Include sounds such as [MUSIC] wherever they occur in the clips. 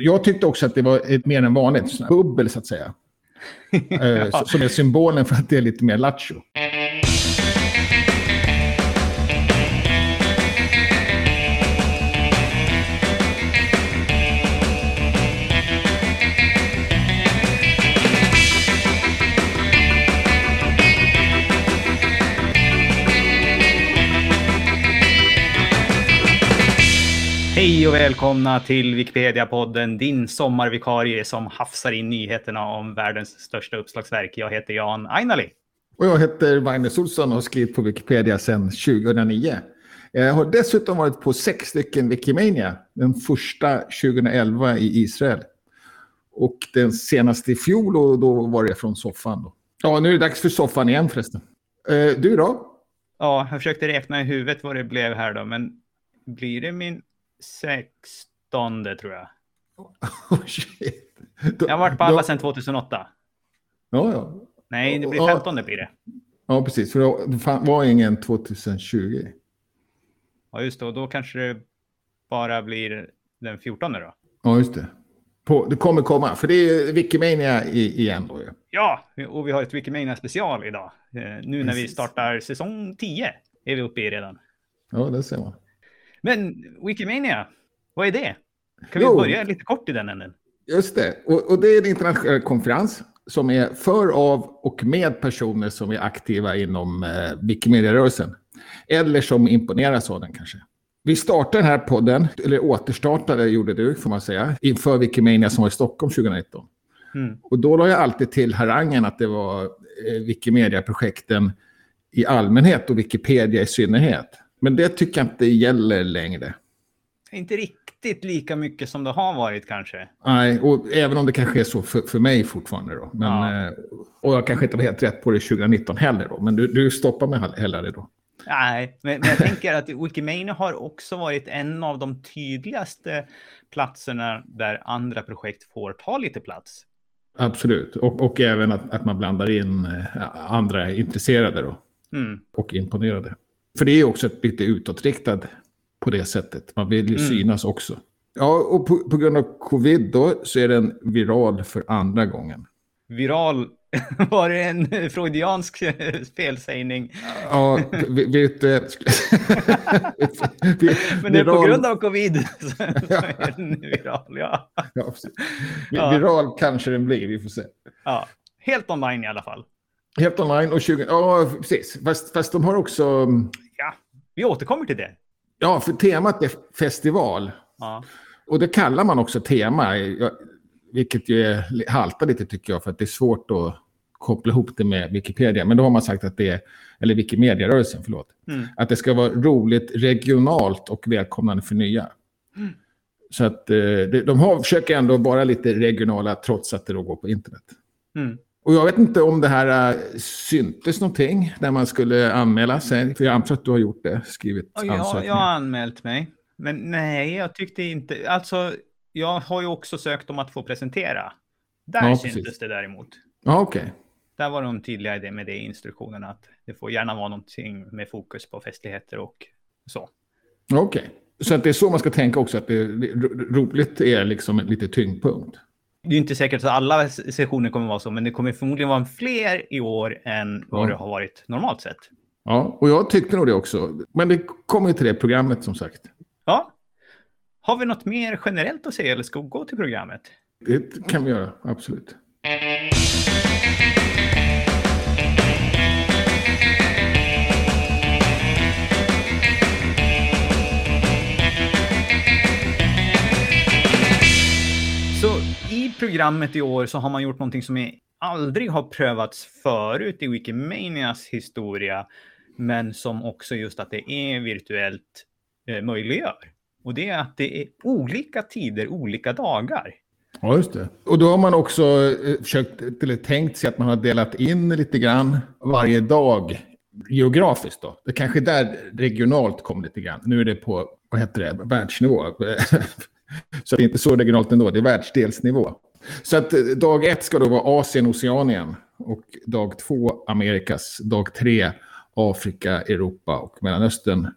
Jag tyckte också att det var ett mer än vanligt sån här bubbel så att säga. [LAUGHS] Eh, Som är symbolen för att det är lite mer lattjo. Hej och välkomna till Wikipedia-podden, din sommarvikarie som hafsar in nyheterna om världens största uppslagsverk. Jag heter Jan Ainali. Och jag heter Magnus Olsson och har skrivit på Wikipedia sedan 2009. Jag har dessutom varit på sex stycken Wikimania. Den första 2011 i Israel. Och den senaste i fjol och då var det från soffan. Då. Ja, nu är det dags för soffan igen förresten. Eh, Du då? Ja, jag försökte räkna i huvudet vad det blev här då, men blir det min sextonde tror jag. [LAUGHS] Oh, shit. Då- Jag har varit på alla då- sedan 2008. Ja, ja. Nej, det blir Ja. femtonde blir det. ja, precis. För det var ingen 2020. Ja, just det. Och då kanske det bara blir den fjortonde då. Ja, just det. På, det kommer komma, för det är Wikimania i, igen då ju. Ja, och vi har ett Wikimania special idag. Eh, nu när vi Precis. startar säsong 10 är vi uppe i redan. Ja, det ser man. Men Wikimania, vad är det? Kan Jo. vi börja lite kort i den änden? Just det. Och, och det är en internationell konferens som är för, av och med personer som är aktiva inom eh, Wikimedia-rörelsen. Eller som imponeras av den kanske. Vi startade den här podden, eller återstartade gjorde du får man säga, inför Wikimania som var i Stockholm 2019. Mm. Och då la jag alltid till harangen att det var eh, Wikimedia-projekten i allmänhet och Wikipedia i synnerhet. Men det tycker jag inte gäller längre. Inte riktigt lika mycket som det har varit kanske. Nej, och även om det kanske är så för, för mig fortfarande då. Men, Ja. eh, och jag kanske inte var helt rätt på det 2019 heller då. Men du, du stoppar mig hellre då. Nej, men, men jag tänker att Wikimania har också varit en av de tydligaste platserna där andra projekt får ta lite plats. Absolut. Och, och även att, att man blandar in eh, andra intresserade då. Mm. Och imponerade. För det är också ett lite utåtriktad på det sättet. Man vill ju Mm. synas också. Ja, och på, på grund av covid då så är den viral för andra gången. Viral, [LAUGHS] var det en freudiansk felsägning? Ja, vi- vet du... [LAUGHS] Men det är på grund av covid [LAUGHS] så är den viral. Ja. Ja, precis. Ja. Viral kanske den blir, vi får se. ja, helt online i alla fall. Helt online och 20... Ja, precis. Fast, fast de har också... Ja, vi återkommer till det. Ja, för temat är festival. Ja. Och det kallar man också tema. Vilket ju är, haltar lite tycker jag, för att det är svårt att koppla ihop det med Wikipedia. Men då har man sagt att det är... Eller Wikimedia-rörelsen, förlåt. Mm. Att det ska vara roligt regionalt och välkomnande för nya. Så att eh, de har, försöker ändå vara lite regionala trots att det då går på internet. Mm. Och jag vet inte om det här äh, syntes någonting när man skulle anmäla sig. För jag antar att du har gjort det, skrivit Ja, jag, ansökning. jag har anmält mig. Men nej, jag tyckte inte... Alltså, jag har ju också sökt om att få presentera. Där Ja, syntes precis. det däremot. Ja, okej. Där var de tydliga i det med det i instruktionerna att det får gärna vara någonting med fokus på festligheter och så. Okej. Så att det är så man ska tänka också, att det, det, ro- roligt är liksom lite tyngdpunkt. Det är inte säkert att alla sessioner kommer vara så, men det kommer förmodligen vara fler i år än vad Ja. det har varit normalt sett. Ja, och jag tyckte nog det också. Men det kommer ju till det programmet som sagt. Ja. Har vi något mer generellt att säga eller ska vi gå till programmet? Det kan vi göra, absolut. Så i programmet i år så har man gjort någonting som aldrig har prövats förut i Wikimanias historia, men som också just att det är virtuellt eh, möjliggör. Och det är att det är olika tider, olika dagar. Ja, just det. Och då har man också eh, försökt, eller tänkt sig att man har delat in lite grann varje dag geografiskt. Då. Det kanske där regionalt kom lite grann. Nu är det på, vad heter det, världsnivå. [LAUGHS] så det är inte så regionalt ändå, det är världsdelsnivå. Så att eh, dag ett ska då vara Asien, Oceanien. Och dag två Amerikas. Dag tre Afrika, Europa och Mellanöstern.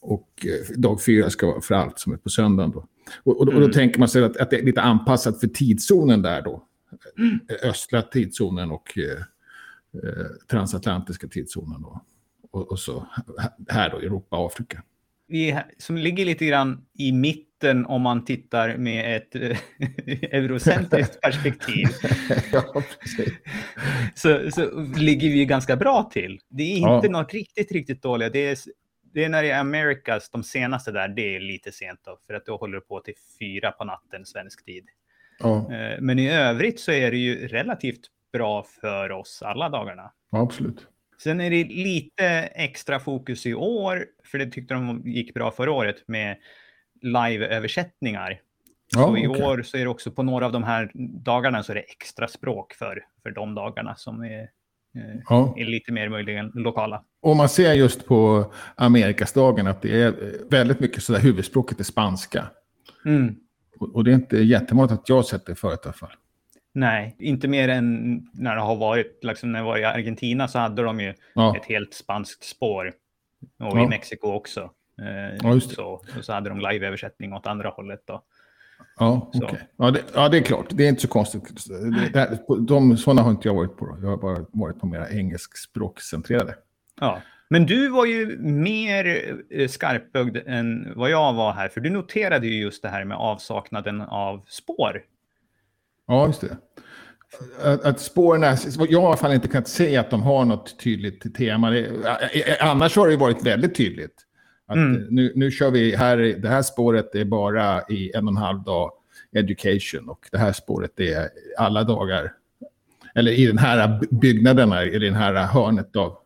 Och eh, dag fyra ska vara för allt som är på söndagen. Då. Och, och, och då tänker man sig att, att det är lite anpassat för tidszonen där då. Östra tidszonen och eh, eh, transatlantiska tidszonen då. Och, och så här då, Europa Afrika. Vi, som ligger lite grann i mitten om man tittar med ett eh, [LAUGHS] eurocentriskt perspektiv. [LAUGHS] ja, så, så ligger vi ganska bra till. Det är inte ja. något riktigt, riktigt dåligt. Det är, det är när det är Americas, de senaste där, det är lite sent då. För att då håller det på till fyra på natten svensk tid. Ja. Eh, men i övrigt så är det ju relativt bra för oss alla dagarna. Ja, absolut. Sen är det lite extra fokus i år, för det tyckte de gick bra förra året med live-översättningar. Ja, så i okay. år så är det också på några av de här dagarna så är det extra språk för, för de dagarna som är, eh, ja. är lite mer möjligen lokala. Och man ser just på Amerikasdagen att det är väldigt mycket sådär huvudspråket är spanska. Mm. Och, och, det är inte jättemångt att jag sett det förut i alla fall. Nej, inte mer än när det har varit, liksom när jag var i Argentina så hade de ju ja. ett helt spanskt spår. Och ja. i Mexiko också. Eh, ja, så, och så hade de live-översättning åt andra hållet då. Ja, okej. Okay. Ja, det, ja, det är klart. Det är inte så konstigt. Det, det, de, sådana har inte jag varit på. Då. Jag har bara varit på mera engelskspråkcentrerade. Ja, men du var ju mer eh, skarpögd än vad jag var här. För du noterade ju just det här med avsaknaden av spår Ja, just det. Att, att spåren är, jag har i alla fall inte kunnat se att de har något tydligt tema. Det, annars har det varit väldigt tydligt. Att mm. nu, nu kör vi här, det här spåret är bara i en och en halv dag education och det här spåret är alla dagar. Eller i den här byggnaden, i den här hörnet av,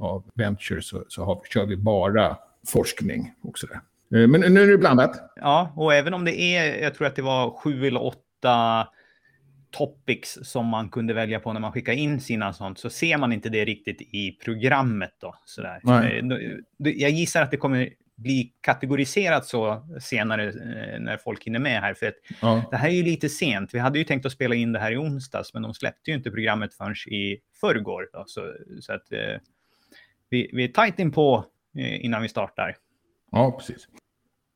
av Venture så, så har, kör vi bara forskning och sådär. Eh, men nu är det blandat. Ja, och även om det är, jag tror att det var sju eller åtta åtta topics som man kunde välja på när man skickar in sina sånt så ser man inte det riktigt i programmet då. Sådär. Eh, jag gissar att det kommer bli kategoriserat så senare eh, när folk hinner med här. För att ja. Det här är ju lite sent. Vi hade ju tänkt att spela in det här i onsdags, men de släppte ju inte programmet förrän i förrgår. Då. Så, så att eh, vi, vi är tajt in på eh, innan vi startar. Ja, precis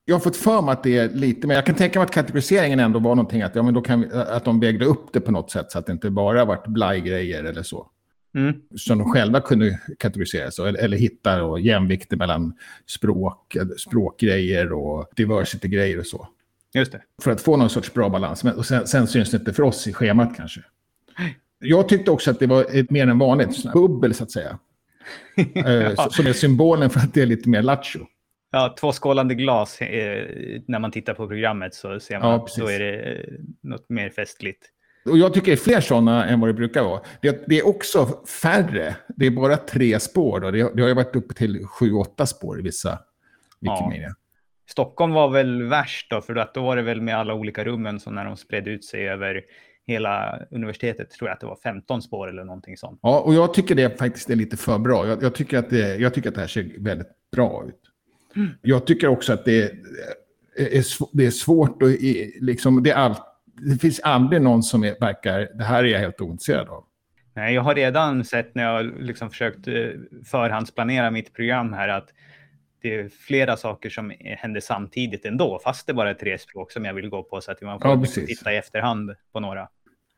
jag har fått för mig att det är lite mer, jag kan tänka mig att kategoriseringen ändå var någonting att, ja, men då kan vi, att de vägde upp det på något sätt så att det inte bara varit blajgrejer eller så. Mm. Som de själva kunde kategorisera så, eller, eller hitta och jämvikter mellan språk, språkgrejer och diversity-grejer och så. Just det. För att få någon sorts bra balans. Men, och sen, sen syns det inte för oss i schemat kanske. Jag tyckte också att det var ett mer än vanligt bubbel så att säga. ja. [LAUGHS] Eh, som är symbolen för att det är lite mer lattjo. Ja, två skålande glas. Eh, när man tittar på programmet så ser man ja, att då är det eh, något mer festligt. Och jag tycker det är fler sådana än vad det brukar vara. Det, det, är också färre. Det är bara tre spår. Då. Det, det har ju varit uppe till sju, åtta spår i vissa Wikimedia. Ja. Stockholm var väl värst då, för att då var det väl med alla olika rummen så när de spred ut sig över hela universitetet tror jag att det var 15 spår eller någonting sånt. Ja, och jag tycker det faktiskt är lite för bra. Jag, jag tycker, att det, jag tycker att det här ser väldigt bra ut. Jag tycker också att det är, det är svårt att... Liksom, det, är all, det finns aldrig någon som är, verkar... Det här är jag helt ointresserad av. Nej, jag har redan sett när jag liksom försökt eh, förhandsplanera mitt program här att det är flera saker som händer samtidigt ändå, fast det bara är tre språk som jag vill gå på så att man får ja, titta i efterhand på några.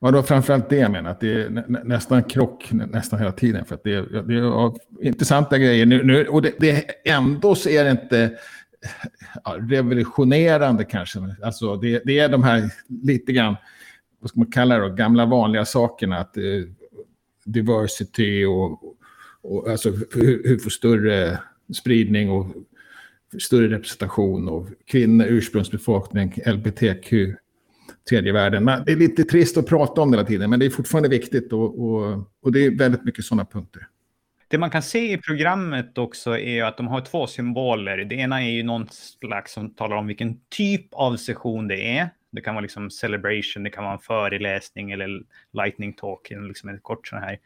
Ja, det var framförallt det jag menar, att det är nä nästan krock nästan hela tiden. För att det, är, det är intressanta grejer. Nu, nu och det, det, ändå så är det inte ja, revolutionerande kanske. Alltså det, det, är de här lite grann, vad ska man kalla det då, gamla vanliga sakerna. Att, eh, diversity och, och alltså hur, hur få större spridning och större representation och kvinnor, ursprungsbefolkning, LBTQ tredje världen. Men det är lite trist att prata om det hela tiden, men det är fortfarande viktigt och, och, och det är väldigt mycket sådana punkter. Det man kan se i programmet också är att de har två symboler. Det ena är ju någon slags som talar om vilken typ av session det är. Det kan vara liksom celebration, det kan vara en föreläsning eller lightning talk, liksom en kort sån här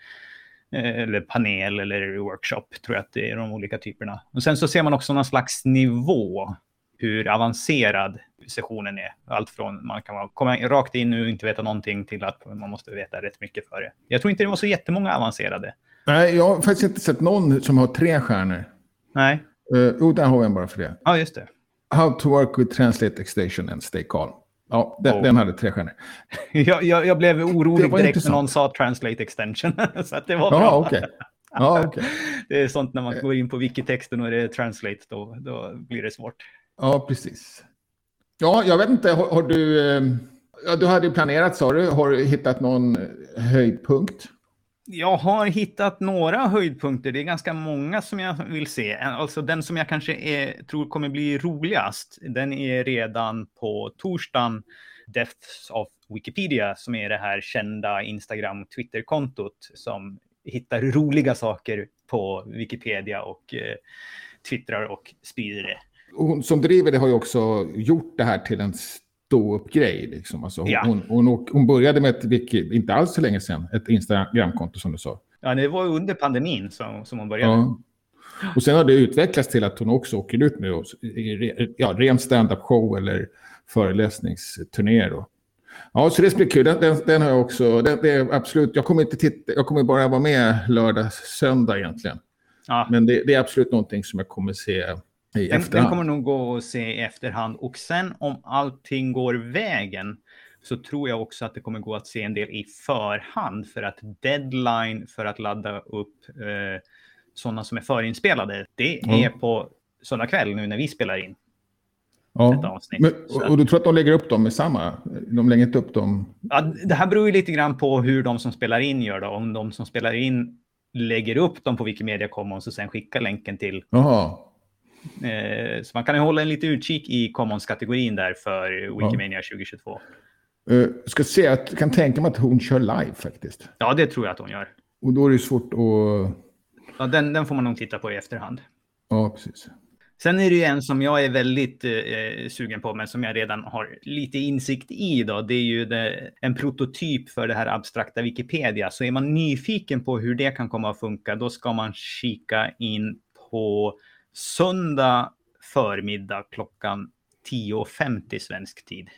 eh, eller panel eller workshop, tror jag att det är de olika typerna. Och sen så ser man också någon slags nivå hur avancerad sessionen är. Allt från man kan komma rakt in och inte veta någonting till att man måste veta rätt mycket för det. Jag tror inte det var så jättemånga avancerade. Nej, jag har faktiskt inte sett någon som har tre stjärnor. Nej. Uh, jo, där har vi en bara för det. Ja, just det. How to work with translate extension and stay calm. Ja, den, oh. den hade tre stjärnor. [LAUGHS] jag, jag, jag, blev orolig direkt när någon sa translate extension. [LAUGHS] så att det var bra. Ja, okay. Ja, okay. det är sånt när man går in på wikitexten och det är translate, då, då blir det svårt. Ja, precis. Ja, jag vet inte, har, har du... Eh, ja, du hade planerat, sa du. Har du hittat någon eh, höjdpunkt? Jag har hittat några höjdpunkter. Det är ganska många som jag vill se. Alltså den som jag kanske är, tror kommer bli roligast, den är redan på torsdagen. Deaths of Wikipedia, som är det här kända Instagram Twitter-kontot som hittar roliga saker på Wikipedia och eh, twittrar och sprider det. Hon som driver det har ju också gjort det här till en stå-upp-grej. Liksom. Alltså hon, ja. hon, hon, hon, började med ett wiki, inte alls så länge sedan, ett Instagramkonto som du sa. Ja, det var under pandemin som, som hon började. Ja. Och sen har det utvecklats till att hon också åker ut med ja, ren stand-up-show eller föreläsningsturnéer. Då. Ja, så det blir kul. Den, den, den, har jag också. Den, det är absolut, jag kommer inte titta, jag kommer bara vara med lördag, söndag egentligen. Ja. Men det, det, är absolut någonting som jag kommer se i den, den kommer nog gå att se i efterhand. Och sen om allting går vägen så tror jag också att det kommer gå att se en del i förhand för att deadline för att ladda upp eh, sådana som är förinspelade, det är mm. på söndag kväll nu när vi spelar in. Ja. Men, och, du tror att de lägger upp dem med samma? De lägger inte upp dem? Ja, det här beror ju lite grann på hur de som spelar in gör det. Om de som spelar in lägger upp dem på Wikimedia Commons och sen skickar länken till Aha. Eh, så man kan ju hålla en lite utkik i Commons-kategorin där för Wikimania ja. 2022. Uh, ska se, jag kan tänka mig att hon kör live faktiskt. Ja, det tror jag att hon gör. Och då är det svårt att... Ja, den, den får man nog titta på i efterhand. Ja, precis. Sen är det ju en som jag är väldigt eh, sugen på, men som jag redan har lite insikt i. Då. Det är ju det, en prototyp för det här abstrakta Wikipedia. Så är man nyfiken på hur det kan komma att funka, då ska man kika in på söndag förmiddag klockan 10.50 svensk tid.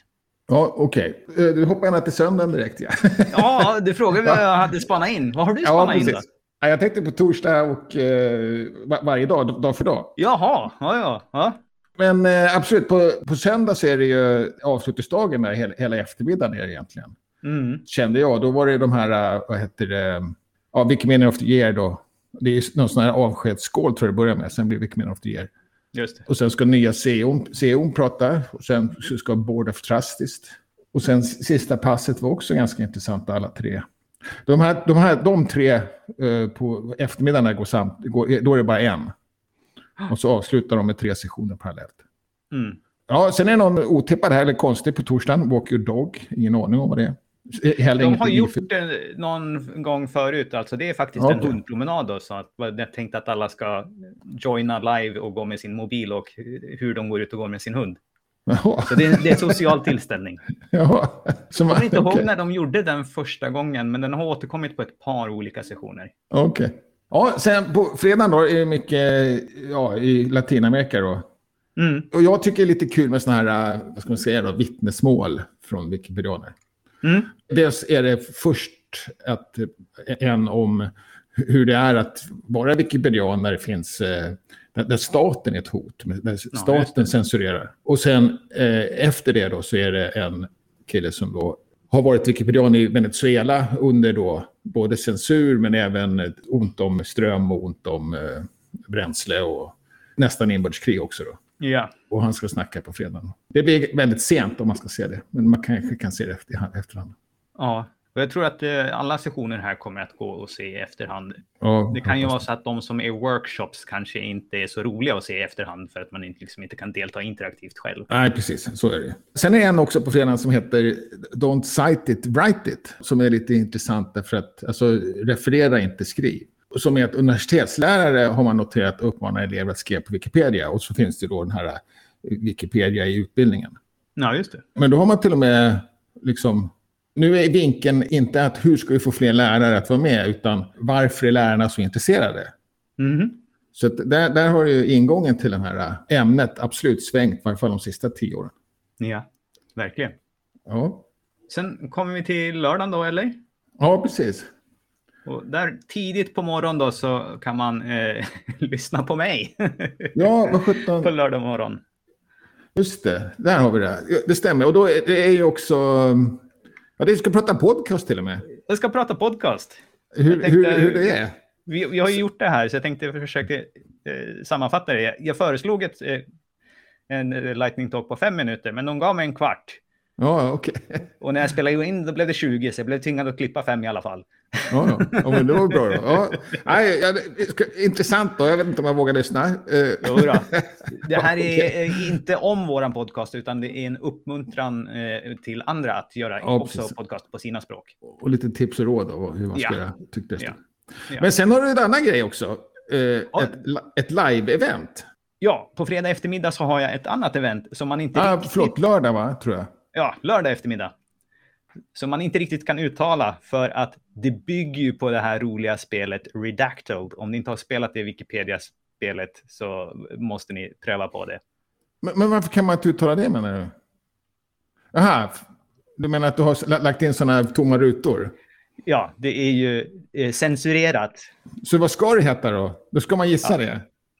Ja, okej. Okay. Eh, du hoppar gärna till söndagen direkt. Ja, [LAUGHS] ja du frågade vad jag hade spanat in. Vad har du spanat ja, in då? Ja, jag tänkte på torsdag och eh, varje dag, dag för dag. Jaha, ja, ja. ja. Men eh, absolut, på, på söndag så är det ju avslutningsdagen med hela, hela eftermiddagen är det egentligen. Mm. Kände jag. Då var det de här, eh, vad heter det, ja, Wikimedia of the Year då. Det är någon sån här avskedsskål tror jag det börjar med, sen blir Wikimedia of the Year. Det. Och sen ska nya CEO, CEO prata och sen ska Board of Trustist. Och sen sista passet var också ganska intressant alla tre. De, här, de, här, de tre eh, på eftermiddagen går samt, går, då är det bara en. Och så avslutar de med tre sessioner parallellt. Mm. Ja, sen är det någon otippad här, eller konstig på torsdagen. Walk your dog. Ingen aning om vad det är. Heller de har gjort det någon gång förut. Alltså det är faktiskt okay. en hundpromenad. Då, så att jag tänkte att alla ska joina live och gå med sin mobil och hur de går ut och går med sin hund. Jaha. Så det är, det är en social tillställning. [LAUGHS] Jaha. Jag kommer inte okay. ihåg när de gjorde den första gången, men den har återkommit på ett par olika sessioner. Okej. Okay. Ja, sen på fredagen då är det mycket ja, i Latinamerika då. Mm. Och jag tycker det är lite kul med sådana här, vad ska man säga då, vittnesmål från wikipedianer. Mm. Dels är det först att, en om hur det är att vara wikipedian när det finns eh, där staten är ett hot, där staten ja, censurerar. Och sen eh, efter det då så är det en kille som då har varit wikipedian i Venezuela under då både censur men även ont om ström och ont om eh, bränsle och nästan inbördeskrig också då. Ja. Och han ska snacka på fredagen. Det blir väldigt sent om man ska se det, men man kanske kan se det efter, efterhand. Ja, och jag tror att eh, alla sessioner här kommer att gå och se i efterhand. Ja, det kan ju vara så att de som är workshops kanske inte är så roliga att se i efterhand för att man inte, liksom inte kan delta interaktivt själv. Nej, precis. Så är det. Sen är en också på fredagen som heter Don't cite it, write it. Som är lite intressant därför att, alltså, referera inte, skriv. Som är att universitetslärare har man noterat uppmanar elever att skriva på Wikipedia. Och så finns det då den här Wikipedia i utbildningen. Ja, just det. Men då har man till och med liksom nu är vinkeln inte att hur ska vi få fler lärare att vara med, utan varför är lärarna så intresserade? Mm. Så där, där har ju ingången till det här ämnet absolut svängt, i varje fall de sista tio åren. Ja, verkligen. Ja. Sen kommer vi till lördagen då, eller? Ja, precis. Och där tidigt på morgonen då så kan man eh, [LAUGHS] lyssna på mig. ja, [LAUGHS] vad sjutton. på lördag morgon. Just det, där har vi det. Det stämmer. Och då är det är ju också... Ja, det ska prata podcast till och med. Jag ska prata podcast. Hur, tänkte- hur, hur det är. Vi, vi har ju gjort det här, så jag tänkte försöka eh, sammanfatta det. Jag föreslog ett, eh, en eh, lightning talk på fem minuter, men de gav mig en kvart. Ja, okej. [LAUGHS] Och när jag spelade in då blev det 20, så jag blev tvingad att klippa fem i alla fall. Ja, ja. men det var bra då. Ja. Nej, ja, intressant då. Jag vet inte om jag vågar lyssna. Eh, Jo då. [LAUGHS] Det här är eh, inte om våran podcast, utan det är en uppmuntran eh, till andra att göra Ja, också precis. podcast på sina språk. Och lite tips och råd om hur man ska göra. Tyckte jag. Ja. Ja. Men sen har du en annan grej också. Ett, ett live-event. Ja, på fredag eftermiddag så har jag ett annat event som man inte Ah, riktigt... förlåt, lördag va, tror jag. Ja, lördag eftermiddag. Som man inte riktigt kan uttala för att det bygger ju på det här roliga spelet Redacted. Om ni inte har spelat det Wikipedia-spelet så måste ni pröva på det. Men, men varför kan man inte uttala det menar du? Aha, du menar att du har lagt in sådana här tomma rutor? Ja, det är ju eh, censurerat. Så vad ska det heta då? Då ska man gissa Ja.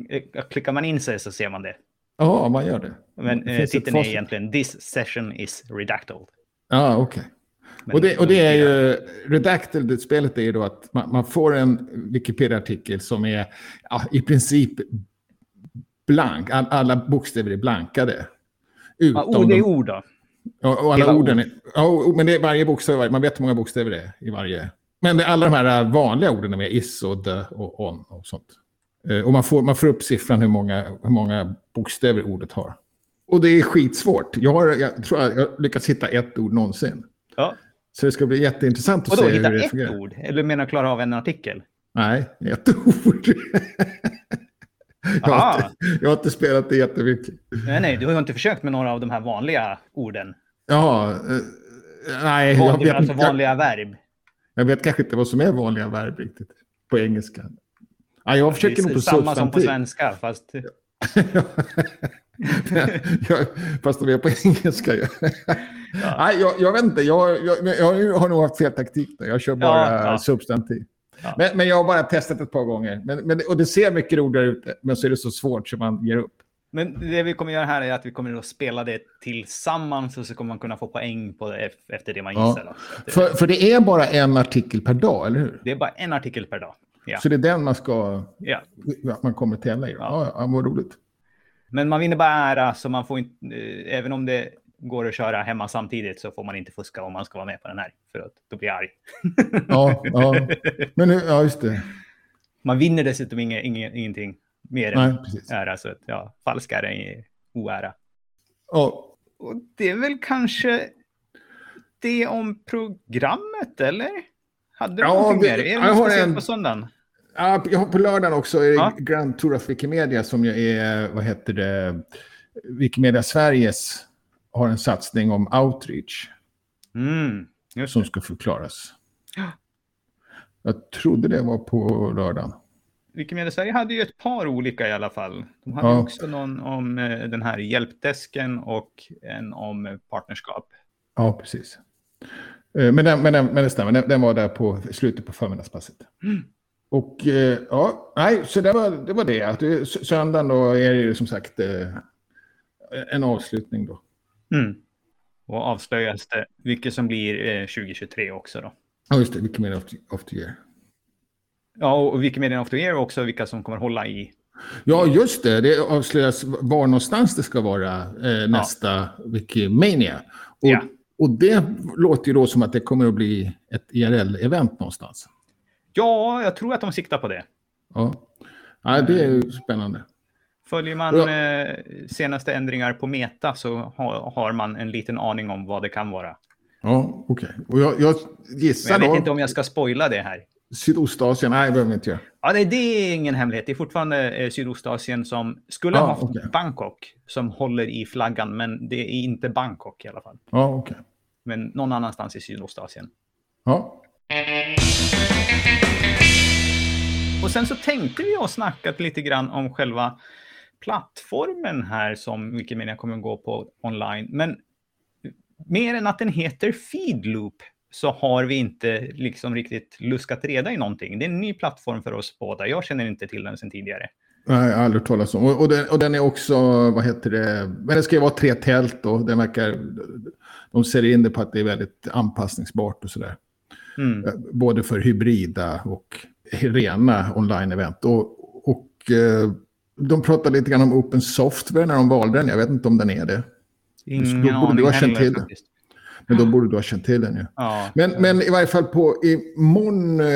det? Eh, Klickar man in sig så ser man det. Ja, man gör det. Men Det eh, titeln är egentligen This session is redacted. Ja, okej. Men Och det, och det är ju, Redacted, det spelet är ju då att man, man får en Wikipedia-artikel som är ja, i princip blank. All, alla bokstäver är blankade. Ja, Utom ord är de- ord då. Ja, och alla Hela orden är, ja, och- men det är varje bokstav, man vet hur många bokstäver det är i varje. Men det, alla de här vanliga orden är med, is och the och on och sånt. Eh, Och man får, man får upp siffran hur många, hur många bokstäver ordet har. Och det är skitsvårt. Jag, har, jag tror jag har lyckats hitta ett ord någonsin. Ja. Så det ska bli jätteintressant att se hitta hur det ett fungerar. ord? Eller menar klara av en artikel? Nej, ett ord. [LAUGHS] jag, har inte, jag har inte spelat det jättemycket. Nej, nej, du har ju inte försökt med några av de här vanliga orden. Jaha, eh, nej. Jag Vanliga, vet, alltså vanliga verb. Jag vet kanske inte vad som är vanliga verb riktigt på engelska. Ja, jag försöker nog på samma som på svenska, fast... jag, [LAUGHS] fast de är på engelska. ju. Nej, jag, jag vet inte. Jag, jag, jag har nog haft fel taktik där. Jag kör bara Ja, ja. substantiv. Ja. Men, men jag har bara testat ett par gånger. Men, men, och det ser mycket roligare ut, men så är det så svårt så man ger upp. Men det vi kommer göra här är att vi kommer att spela det tillsammans och så kommer man kunna få poäng på det ef- efter det man Ja. gissar. Det- För, för det är bara en artikel per dag, eller hur? Det är bara en artikel per dag. Ja. Så det är den man ska... ja. Man kommer tävla i. Ja, ja, vad roligt. Men man vinner bara ära, så man får inte, eh, även om det går att köra hemma samtidigt så får man inte fuska om man ska vara med på den här. För att då blir jag arg. [LAUGHS] Ja, ja. Men nu, ja, just det. Man vinner dessutom inge, inge, ingenting mer Nej, än precis. ära. Så att, ja, falsk ära är oära. Ja, Och det är väl kanske det om programmet, eller? Hade du Ja, någonting mer? Är det jag något har speciellt en- på söndagen? Ja, på lördagen också är det Ja. Grand Tour of Wikimedia som är, vad heter det, Wikimedia Sveriges har en satsning om outreach Mm, som ska förklaras. Ja. Jag trodde det var på lördagen. Wikimedia Sverige hade ju ett par olika i alla fall. De hade Ja. också någon om eh, den här hjälpdesken och en om partnerskap. Ja, precis. Eh, Men, den, men, den, men det stämmer, den, den var där på slutet på förmiddagspasset. Mm. Och eh, ja, nej, så det var det. Var det. S- söndagen då är det ju som sagt eh, en avslutning då. Mm. Och avslöjas det vilket som blir eh, 2023 också då. Ja, just det, Wikimedia of of the year. Ja, och Wikimedia of the Year också vilka som kommer hålla i. Ja, just det. Det avslöjas var någonstans det ska vara eh, nästa Wikimania. Och, Ja. Och det låter ju då som att det kommer att bli ett IRL-event någonstans. Ja, jag tror att de siktar på det. Ja, ja det är ju spännande. Följer man Ja. eh, senaste ändringar på Meta så har, man en liten aning om vad det kan vara. Ja, okej. Och jag, jag Men gissar jag vet då inte om jag ska spoila det här. Sydostasien. Nej, det behöver inte göra. Ja, det, det är ingen hemlighet. Det är fortfarande eh, Sydostasien som skulle Ah, ha haft okej. Bangkok som håller i flaggan, men det är inte Bangkok i alla fall. Ja, okej. Men någon annanstans i Sydostasien. Ja. Och sen så tänkte vi och snackat lite grann om själva plattformen här som Wikimedia kommer att gå på online. Men mer än att den heter Feedloop så har vi inte liksom riktigt luskat reda i någonting. Det är en ny plattform för oss båda. Jag känner inte till den sedan tidigare. Nej, aldrig talat om. Och, och, den, och den är också, vad heter det, men det ska ju vara tre tält och den verkar, de ser in det på att det är väldigt anpassningsbart och sådär. Mm. Eh, både för hybrida och rena online-event. Och, och eh, de pratade lite grann om open software när de valde den. Jag vet inte om den är det. Ingen ha känt till faktiskt. Men då borde du ha känt till den ju. Ja. Men, men i varje fall på i mon, eh,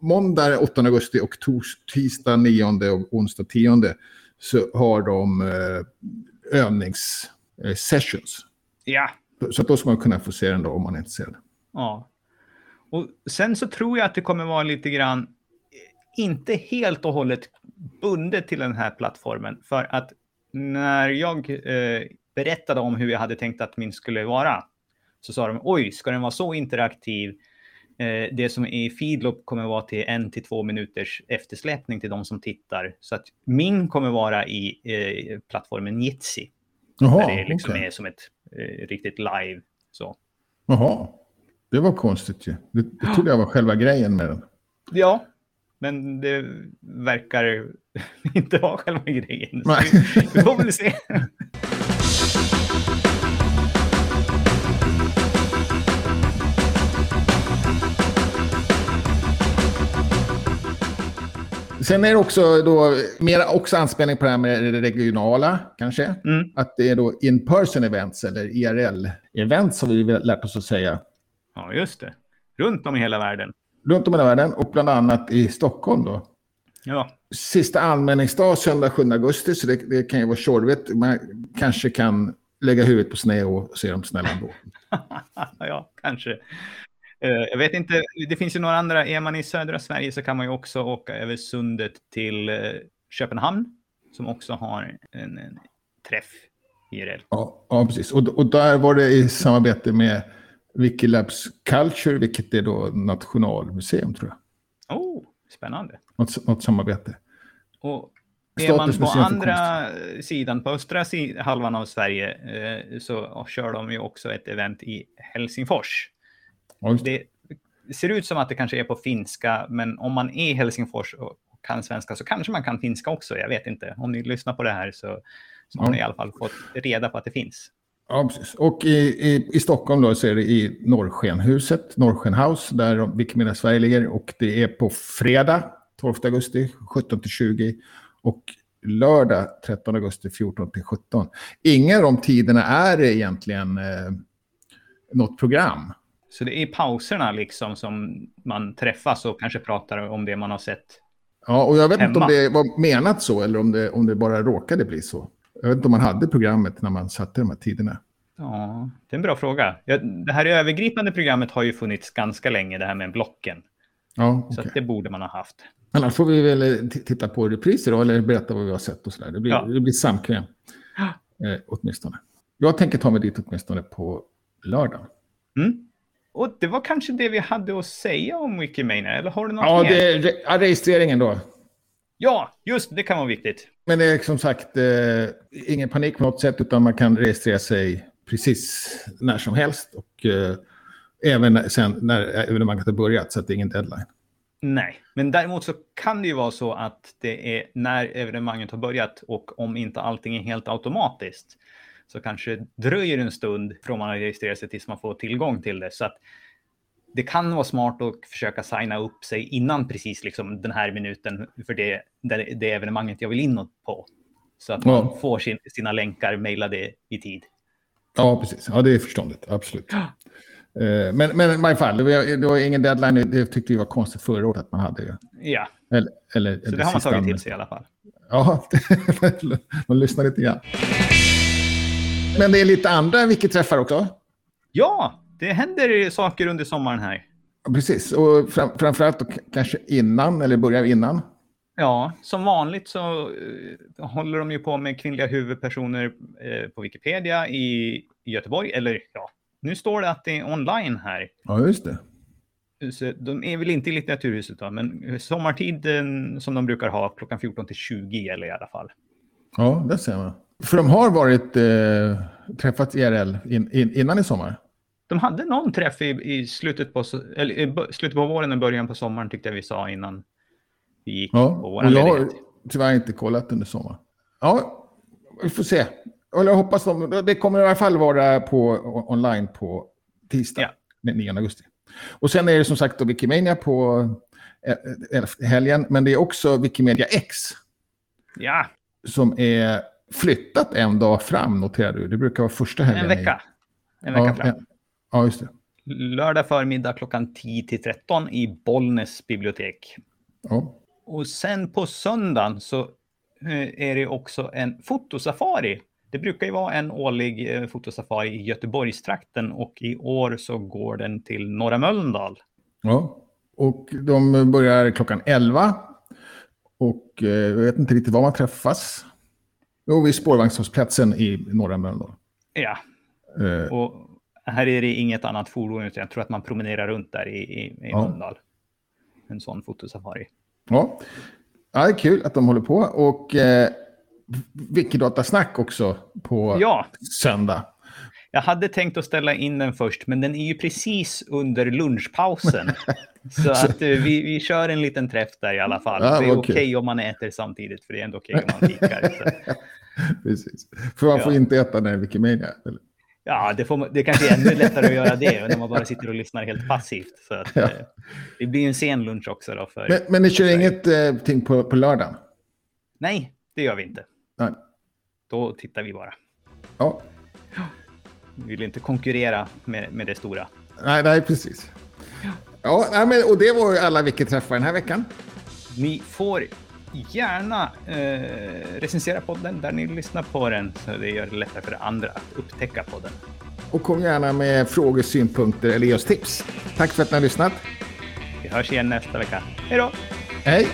måndag 8 augusti och tors, tisdag 9 och onsdag 10 så har de eh, övningssessions. Eh, ja. Så då ska man kunna få se den då om man är intresserad. Ja. Och sen så tror jag att det kommer vara lite grann, inte helt och hållet bundet till den här plattformen. För att när jag eh, berättade om hur jag hade tänkt att min skulle vara, så sa de oj, ska den vara så interaktiv? Eh, det som är i Feedlop kommer vara till en till två minuters eftersläpning till de som tittar. Så att min kommer vara i eh, plattformen Jitsi. Jaha, där det liksom okay. är som ett eh, riktigt live. Så. Jaha, det var konstigt ju. Det, det trodde jag var själva grejen med den. Ja, men det verkar [LAUGHS] inte vara själva grejen. Vi får väl se. [LAUGHS] Sen är det också då mer också anspelning på det här med det regionala kanske. Mm. Att det är då in-person events eller IRL-events som vi lärt oss att säga. Ja, just det. Runt om i hela världen. Runt om i hela världen och bland annat i Stockholm då. Ja. Sista anmälningsdag söndag 7 augusti så det, det kan ju vara tjorvigt. Man kanske kan lägga huvudet på sned och se dem snälla ändå. [LAUGHS] ja, kanske. Eh, jag vet inte, det finns ju några andra. Är man i södra Sverige så kan man ju också åka över sundet till eh, Köpenhamn som också har en, en träff IRL. Ja, ja precis. Och, och där var det i samarbete med Wikilabs Culture, vilket är då Nationalmuseum tror jag. Oh, spännande. Något, något samarbete. Och är man på andra sidan, på östra halvan av Sverige, eh, så kör de ju också ett event i Helsingfors. Det ser ut som att det kanske är på finska, men om man är i Helsingfors och kan svenska så kanske man kan finska också. Jag vet inte. Om ni lyssnar på det här så, så har ni i alla fall fått reda på att det finns. Ja, precis. Och i, i, i Stockholm då så är det i Norrskenhuset, Norrsken House, där Wikimedia Sverige ligger. Och det är på fredag 12 augusti 17 till 20 och lördag 13 augusti 14 till 17. Inga av de tiderna är egentligen eh, något program. Så det är pauserna liksom som man träffas och kanske pratar om det man har sett. Ja, och jag vet hemma. inte om det var menat så eller om det, om det bara råkade bli så. Jag vet inte om man hade programmet när man satte de här tiderna. Ja, det är en bra fråga. Det här övergripande programmet har ju funnits ganska länge, det här med blocken. Ja, okay. Så det borde man ha haft. Annars får vi väl eh, titta på repriser då, eller berätta vad vi har sett och sådär. Det blir, ja. det blir samkväm, eh, åtminstone. Jag tänker ta mig dit åtminstone på lördag. Mm. Och det var kanske det vi hade att säga om Wikimania, eller har du något ja, mer? Det, ja, registreringen då. Ja, just det kan vara viktigt. Men det är som sagt eh, ingen panik på något sätt, utan man kan registrera sig precis när som helst. Och eh, även sen när evenemanget har börjat, så att det är ingen deadline. Nej, men däremot så kan det ju vara så att det är när evenemanget har börjat och om inte allting är helt automatiskt så kanske det dröjer en stund från man har registrerat sig tills man får tillgång till det. Så att det kan vara smart att försöka signa upp sig innan precis liksom den här minuten för det, det, det evenemanget jag vill in på. Så att man ja. får sin, sina länkar mejlade i tid. Ja, precis. Ja, det är förståndigt. Absolut. Ja. Eh, men, men i varje fall, det var, det ingen deadline. Det tyckte vi var konstigt förra året att man hade. Ja, eller, eller, så det har man tagit till sig i alla fall. Ja, [LAUGHS] man lyssnar lite grann. Men det är lite andra Wiki-träffar också? Ja, det händer saker under sommaren här. Precis, och fram, framförallt kanske innan, eller börjar innan. Ja, som vanligt så uh, håller de ju på med kvinnliga huvudpersoner uh, på Wikipedia i, Göteborg. Eller ja, nu står det att det är online här. Ja, just det. Så de är väl inte i Litteraturhuset då, men sommartiden som de brukar ha klockan 14 till 20 gäller i alla fall. Ja, det ser man. För de har varit eh, träffat IRL in, in, innan i sommar? De hade någon träff i, i slutet, på, eller, slutet på våren och början på sommaren tyckte jag vi sa innan vi gick ja, på våran jag, ledighet. tyvärr inte kollat under sommaren. Ja, vi får se. Eller jag hoppas de, det kommer i alla fall vara på, online på tisdag, Ja. den 9 augusti. Och sen är det som sagt då Wikimania på eh, eh, helgen, men det är också Wikimedia X Ja, som är flyttat en dag fram, noterar du. Det brukar vara första helgen. en vecka. En vecka ja, fram. ja. ja, just det. Lördag förmiddag klockan 10 till 13 i Bollnäs bibliotek. Ja. Och sen på söndagen så eh, är det också en fotosafari. Det brukar ju vara en årlig eh, fotosafari i Göteborgstrakten och i år så går den till Norra Mölndal. Ja, och de börjar klockan 11. Och eh, jag vet inte riktigt var man träffas. Jo, vid spårvagnshållplatsen i norra Mölndal. Ja, Eh, och här är det inget annat fordon utan jag tror att man promenerar runt där i, i, i Ja. Mölndal. En sån fotosafari. ja. ja, kul att de håller på. Och eh, Wikidatasnack också på Ja, söndag. jag hade tänkt att ställa in den först, men den är ju precis under lunchpausen. [LAUGHS] Så att eh, vi, vi kör en liten träff där i alla fall. Ja, det är okej kul. om man äter samtidigt, för det är ändå okej om man [LAUGHS] fikar. [LAUGHS] Precis. För man får Ja. inte äta när det är Wikimedia. Eller? Ja, det, får, det kanske är ännu lättare att göra det [LAUGHS] när man bara sitter och lyssnar helt passivt. Så att, Ja. eh, det blir ju en sen lunch också. Då för, Men, men ni kör inget eh, ting på, på lördagen? Nej, det gör vi inte. Nej. Då tittar vi bara. Ja. Vi vill inte konkurrera med, med det stora. Nej, nej, precis. Ja, nej, men, och det var ju alla Wiki-träffar den här veckan. Ni får gärna eh, recensera podden där ni lyssnar på den så det gör det lättare för andra att upptäcka podden. Och kom gärna med frågor, synpunkter eller ge oss tips. Tack för att ni har lyssnat. Vi hörs igen nästa vecka. Hej då! Hej!